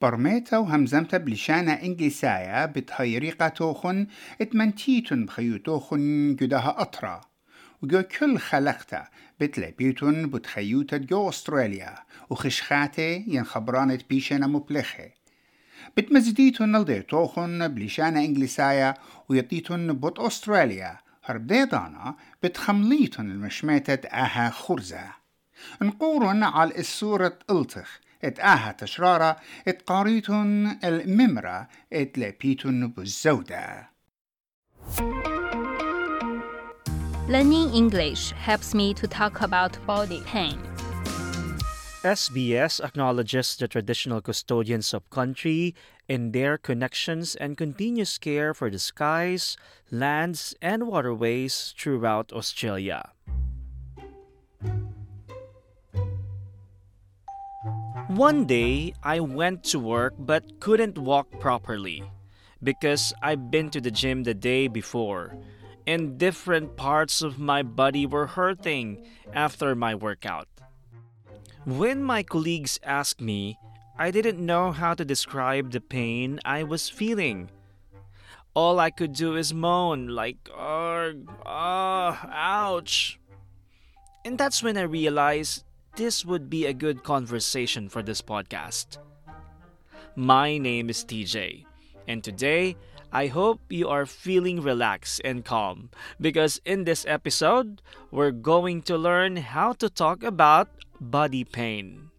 برميتا وهمزمتا بلشانة إنجليسايا بتهيريقة توخن إتمنتيتن بخيوتوخن جدها أطرا. وجو كل خلقتا بتلبيتن بتخيوتا جو أستراليا. وخشخاتي ينخبرانت بيشنا مبلخه بتمزديتن نلديتوخن بلشانة إنجليسايا ويطيتن بوت أستراليا. هربديدانا بتخمليتن المشميتة آها خرزة. نقورن على السورة ألتخ. ات آها تشرارة ات قاريتن الممرة ات لبيتن بالزودة Learning English helps me to talk about body pain. SBS acknowledges the traditional custodians of country in their connections and continuous care for the skies, lands, and waterways throughout Australia. One day, I went to work but couldn't walk properly because I'd been to the gym the day before and different parts of my body were hurting after my workout. When my colleagues asked me, I didn't know how to describe the pain I was feeling. All I could do is moan, like, argh, ah, ouch. And that's when I realized this would be a good conversation for this podcast. My name is TJ, and today I hope you are feeling relaxed and calm because in this episode, we're going to learn how to talk about body pain.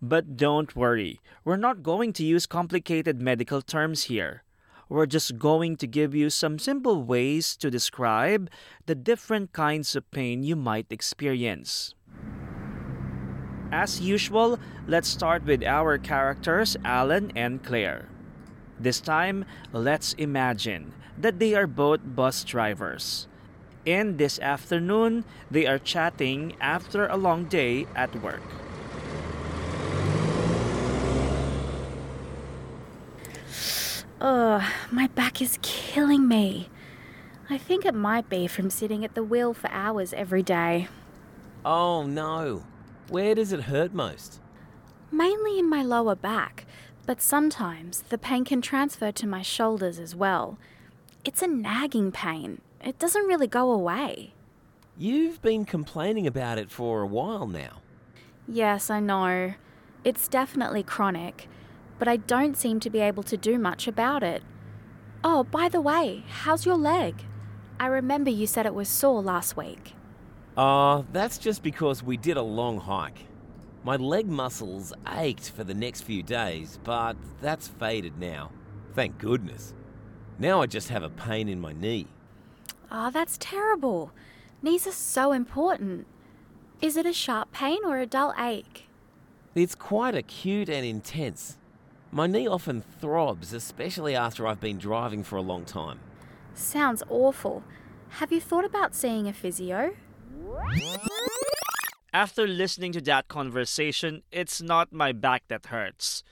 But don't worry, we're not going to use complicated medical terms here. We're just going to give you some simple ways to describe the different kinds of pain you might experience. As usual, let's start with our characters, Alan and Claire. This time, let's imagine that they are both bus drivers. And this afternoon, they are chatting after a long day at work. Ugh, my back is killing me. I think it might be from sitting at the wheel for hours every day. Oh no. Where does it hurt most? Mainly in my lower back, but sometimes the pain can transfer to my shoulders as well. It's a nagging pain. It doesn't really go away. You've been complaining about it for a while now. Yes, I know. It's definitely chronic, but I don't seem to be able to do much about it. Oh, by the way, how's your leg? I remember you said it was sore last week. Ah, that's just because we did a long hike. My leg muscles ached for the next few days, but that's faded now. Thank goodness. Now I just have a pain in my knee. Oh, that's terrible. Knees are so important. Is it a sharp pain or a dull ache? It's quite acute and intense. My knee often throbs, especially after I've been driving for a long time. Sounds awful. Have you thought about seeing a physio? After listening to that conversation, it's not my back that hurts,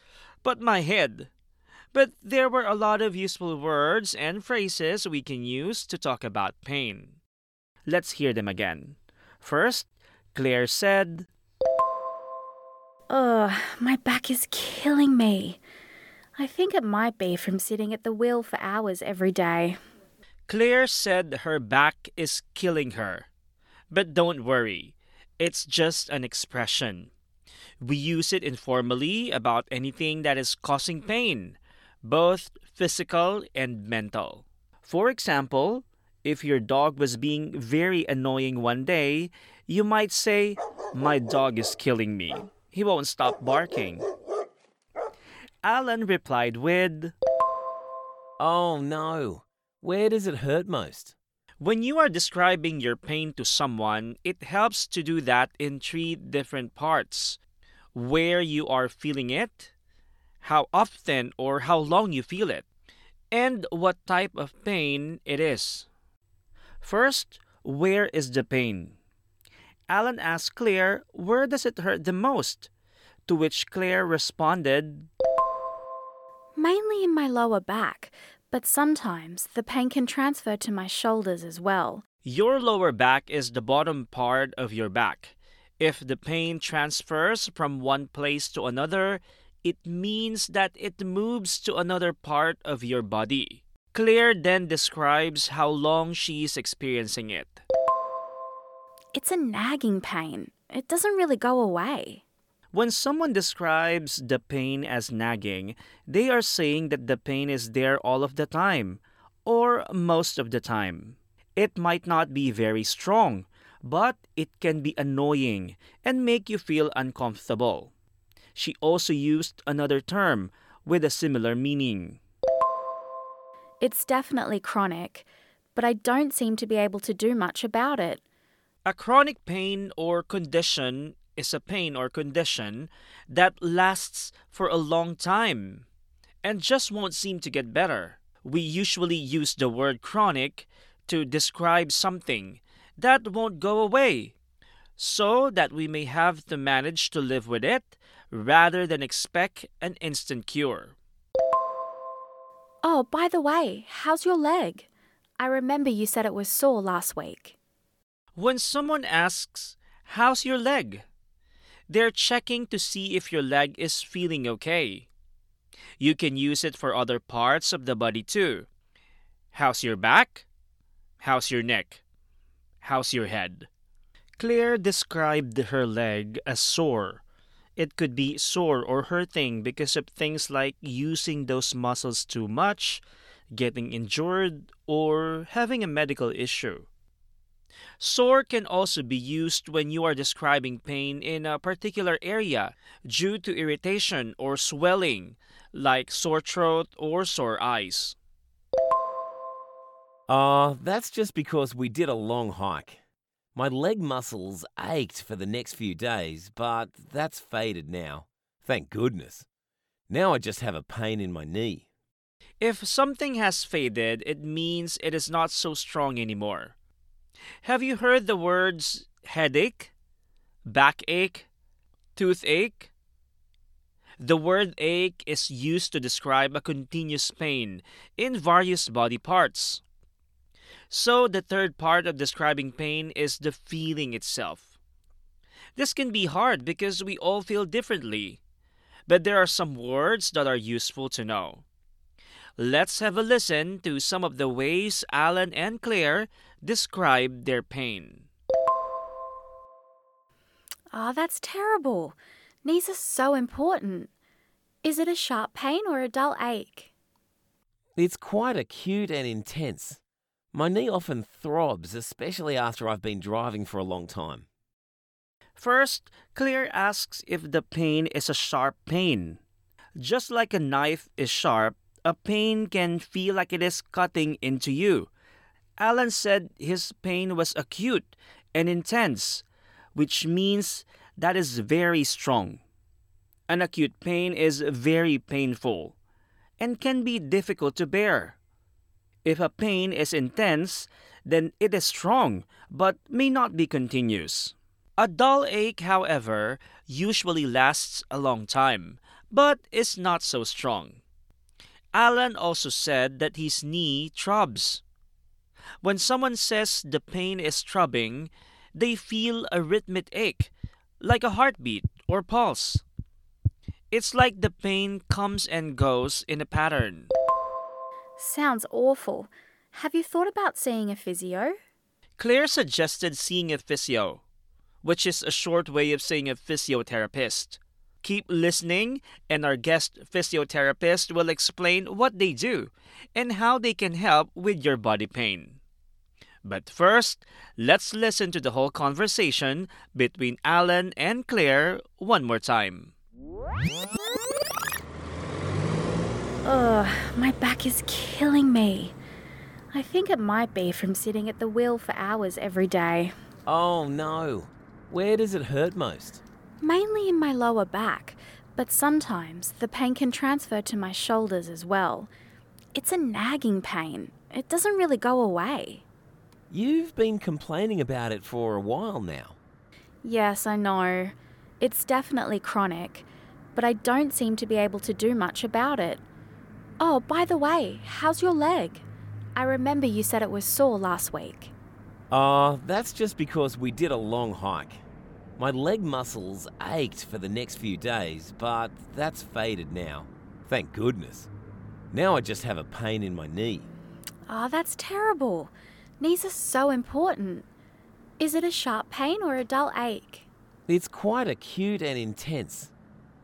but my head. But there were a lot of useful words and phrases we can use to talk about pain. Let's hear them again. First, Claire said, Ugh, my back is killing me. I think it might be from sitting at the wheel for hours every day. Claire said her back is killing her. But don't worry, it's just an expression. We use it informally about anything that is causing pain, both physical and mental. For example, if your dog was being very annoying one day, you might say, My dog is killing me. He won't stop barking. Alan replied with, Oh no. Where does it hurt most? When you are describing your pain to someone, it helps to do that in three different parts where you are feeling it, how often or how long you feel it, and what type of pain it is. First, where is the pain? Alan asked Claire, Where does it hurt the most? To which Claire responded, Mainly in my lower back, but sometimes the pain can transfer to my shoulders as well. Your lower back is the bottom part of your back. If the pain transfers from one place to another, it means that it moves to another part of your body. Claire then describes how long she is experiencing it. It's a nagging pain. It doesn't really go away. When someone describes the pain as nagging, they are saying that the pain is there all of the time, or most of the time. It might not be very strong, but it can be annoying and make you feel uncomfortable. She also used another term with a similar meaning. It's definitely chronic, but I don't seem to be able to do much about it. A chronic pain or condition is a pain or condition that lasts for a long time and just won't seem to get better. We usually use the word chronic to describe something that won't go away, so that we may have to manage to live with it rather than expect an instant cure. Oh, by the way, how's your leg? I remember you said it was sore last week. When someone asks, How's your leg? They're checking to see if your leg is feeling okay. You can use it for other parts of the body too. How's your back? How's your neck? How's your head? Claire described her leg as sore. It could be sore or hurting because of things like using those muscles too much, getting injured, or having a medical issue. Sore can also be used when you are describing pain in a particular area due to irritation or swelling, like sore throat or sore eyes. Ah, that's just because we did a long hike. My leg muscles ached for the next few days, but that's faded now. Thank goodness. Now I just have a pain in my knee. If something has faded, it means it is not so strong anymore. Have you heard the words headache, backache, toothache? The word ache is used to describe a continuous pain in various body parts. So, the third part of describing pain is the feeling itself. This can be hard because we all feel differently, but there are some words that are useful to know. Let's have a listen to some of the ways Alan and Claire describe their pain. Ah, oh, that's terrible. Knees are so important. Is it a sharp pain or a dull ache? It's quite acute and intense. My knee often throbs, especially after I've been driving for a long time. First, Claire asks if the pain is a sharp pain. Just like a knife is sharp, a pain can feel like it is cutting into you. Alan said his pain was acute and intense, which means that is very strong. An acute pain is very painful and can be difficult to bear. If a pain is intense, then it is strong, but may not be continuous. A dull ache, however, usually lasts a long time, but is not so strong. Alan also said that his knee throbs. When someone says the pain is throbbing, they feel a rhythmic ache, like a heartbeat or pulse. It's like the pain comes and goes in a pattern. Sounds awful. Have you thought about seeing a physio? Claire suggested seeing a physio, which is a short way of saying a physiotherapist. Keep listening, and our guest physiotherapist will explain what they do and how they can help with your body pain. But first, let's listen to the whole conversation between Alan and Claire one more time. Ugh, my back is killing me. I think it might be from sitting at the wheel for hours every day. Oh no. Where does it hurt most? Mainly in my lower back, but sometimes the pain can transfer to my shoulders as well. It's a nagging pain. It doesn't really go away. You've been complaining about it for a while now. Yes, I know. It's definitely chronic, but I don't seem to be able to do much about it. Oh, by the way, how's your leg? I remember you said it was sore last week. Ah, uh, that's just because we did a long hike. My leg muscles ached for the next few days, but that's faded now. Thank goodness. Now I just have a pain in my knee. Oh, that's terrible. Knees are so important. Is it a sharp pain or a dull ache? It's quite acute and intense.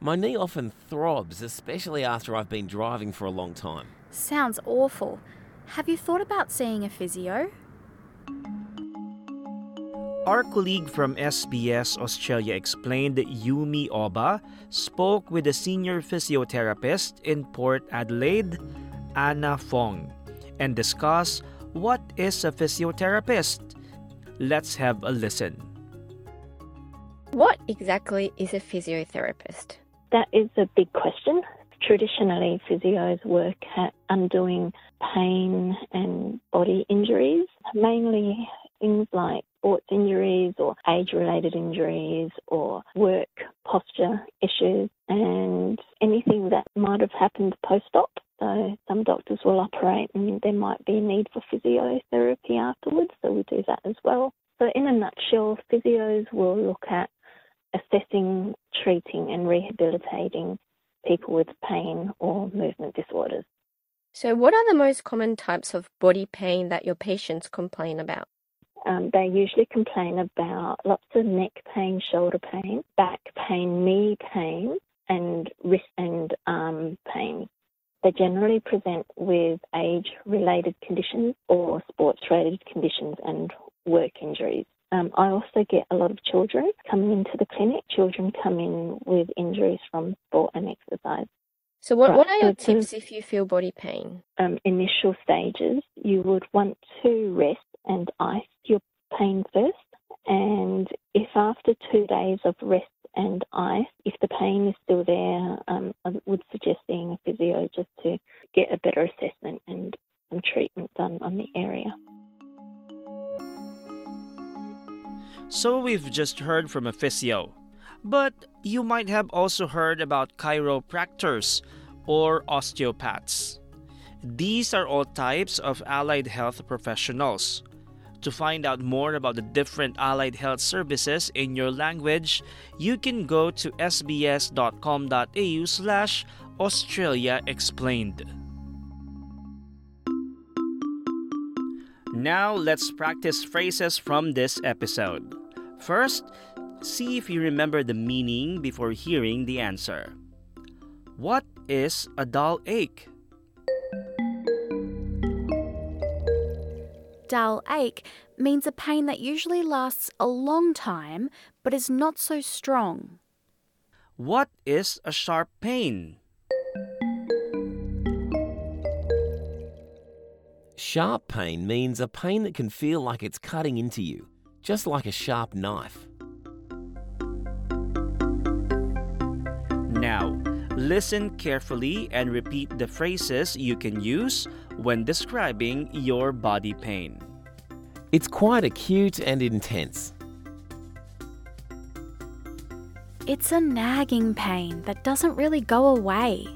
My knee often throbs, especially after I've been driving for a long time. Sounds awful. Have you thought about seeing a physio? Our colleague from SBS Australia explained that Yumi Oba spoke with a senior physiotherapist in Port Adelaide, Anna Fong, and discussed what is a physiotherapist. Let's have a listen. What exactly is a physiotherapist? That is a big question. Traditionally, physios work at undoing pain and body injuries, mainly things like sports injuries or age related injuries or work posture issues and anything that might have happened post op. So some doctors will operate and there might be a need for physiotherapy afterwards, so we do that as well. So in a nutshell, physios will look at assessing, treating and rehabilitating people with pain or movement disorders. So, what are the most common types of body pain that your patients complain about? Um, they usually complain about lots of neck pain, shoulder pain, back pain, knee pain, and wrist and arm pain. They generally present with age related conditions or sports related conditions and work injuries. Um, I also get a lot of children coming into the clinic. Children come in with injuries from sport and exercise. So, what, Right, what are your so tips if you feel body pain? um, initial stages, you would want to rest and ice your pain first. And if after two days of rest and ice, if the pain is still there, um, I would suggest seeing a physio just to get a better assessment and some treatment done on the area. So we've just heard from a physio. But you might have also heard about chiropractors or osteopaths. These are all types of allied health professionals. To find out more about the different allied health services in your language, you can go to sbs.com.au slash Australia Explained. Now let's practice phrases from this episode. First, see if you remember the meaning before hearing the answer. What is a dull ache? Dull ache means a pain that usually lasts a long time but is not so strong. What is a sharp pain? Sharp pain means a pain that can feel like it's cutting into you, just like a sharp knife. Now, listen carefully and repeat the phrases you can use when describing your body pain. It's quite acute and intense. It's a nagging pain that doesn't really go away.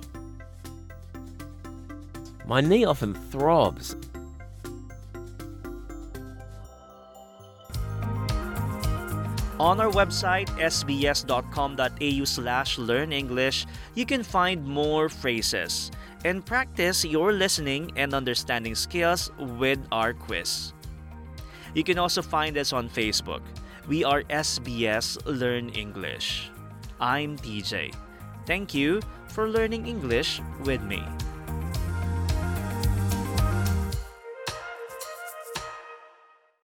My knee often throbs. On our website, sbs.com.au slash learn English, you can find more phrases and practice your listening and understanding skills with our quiz. You can also find us on Facebook. We are SBS Learn English. I'm TJ. Thank you for learning English with me.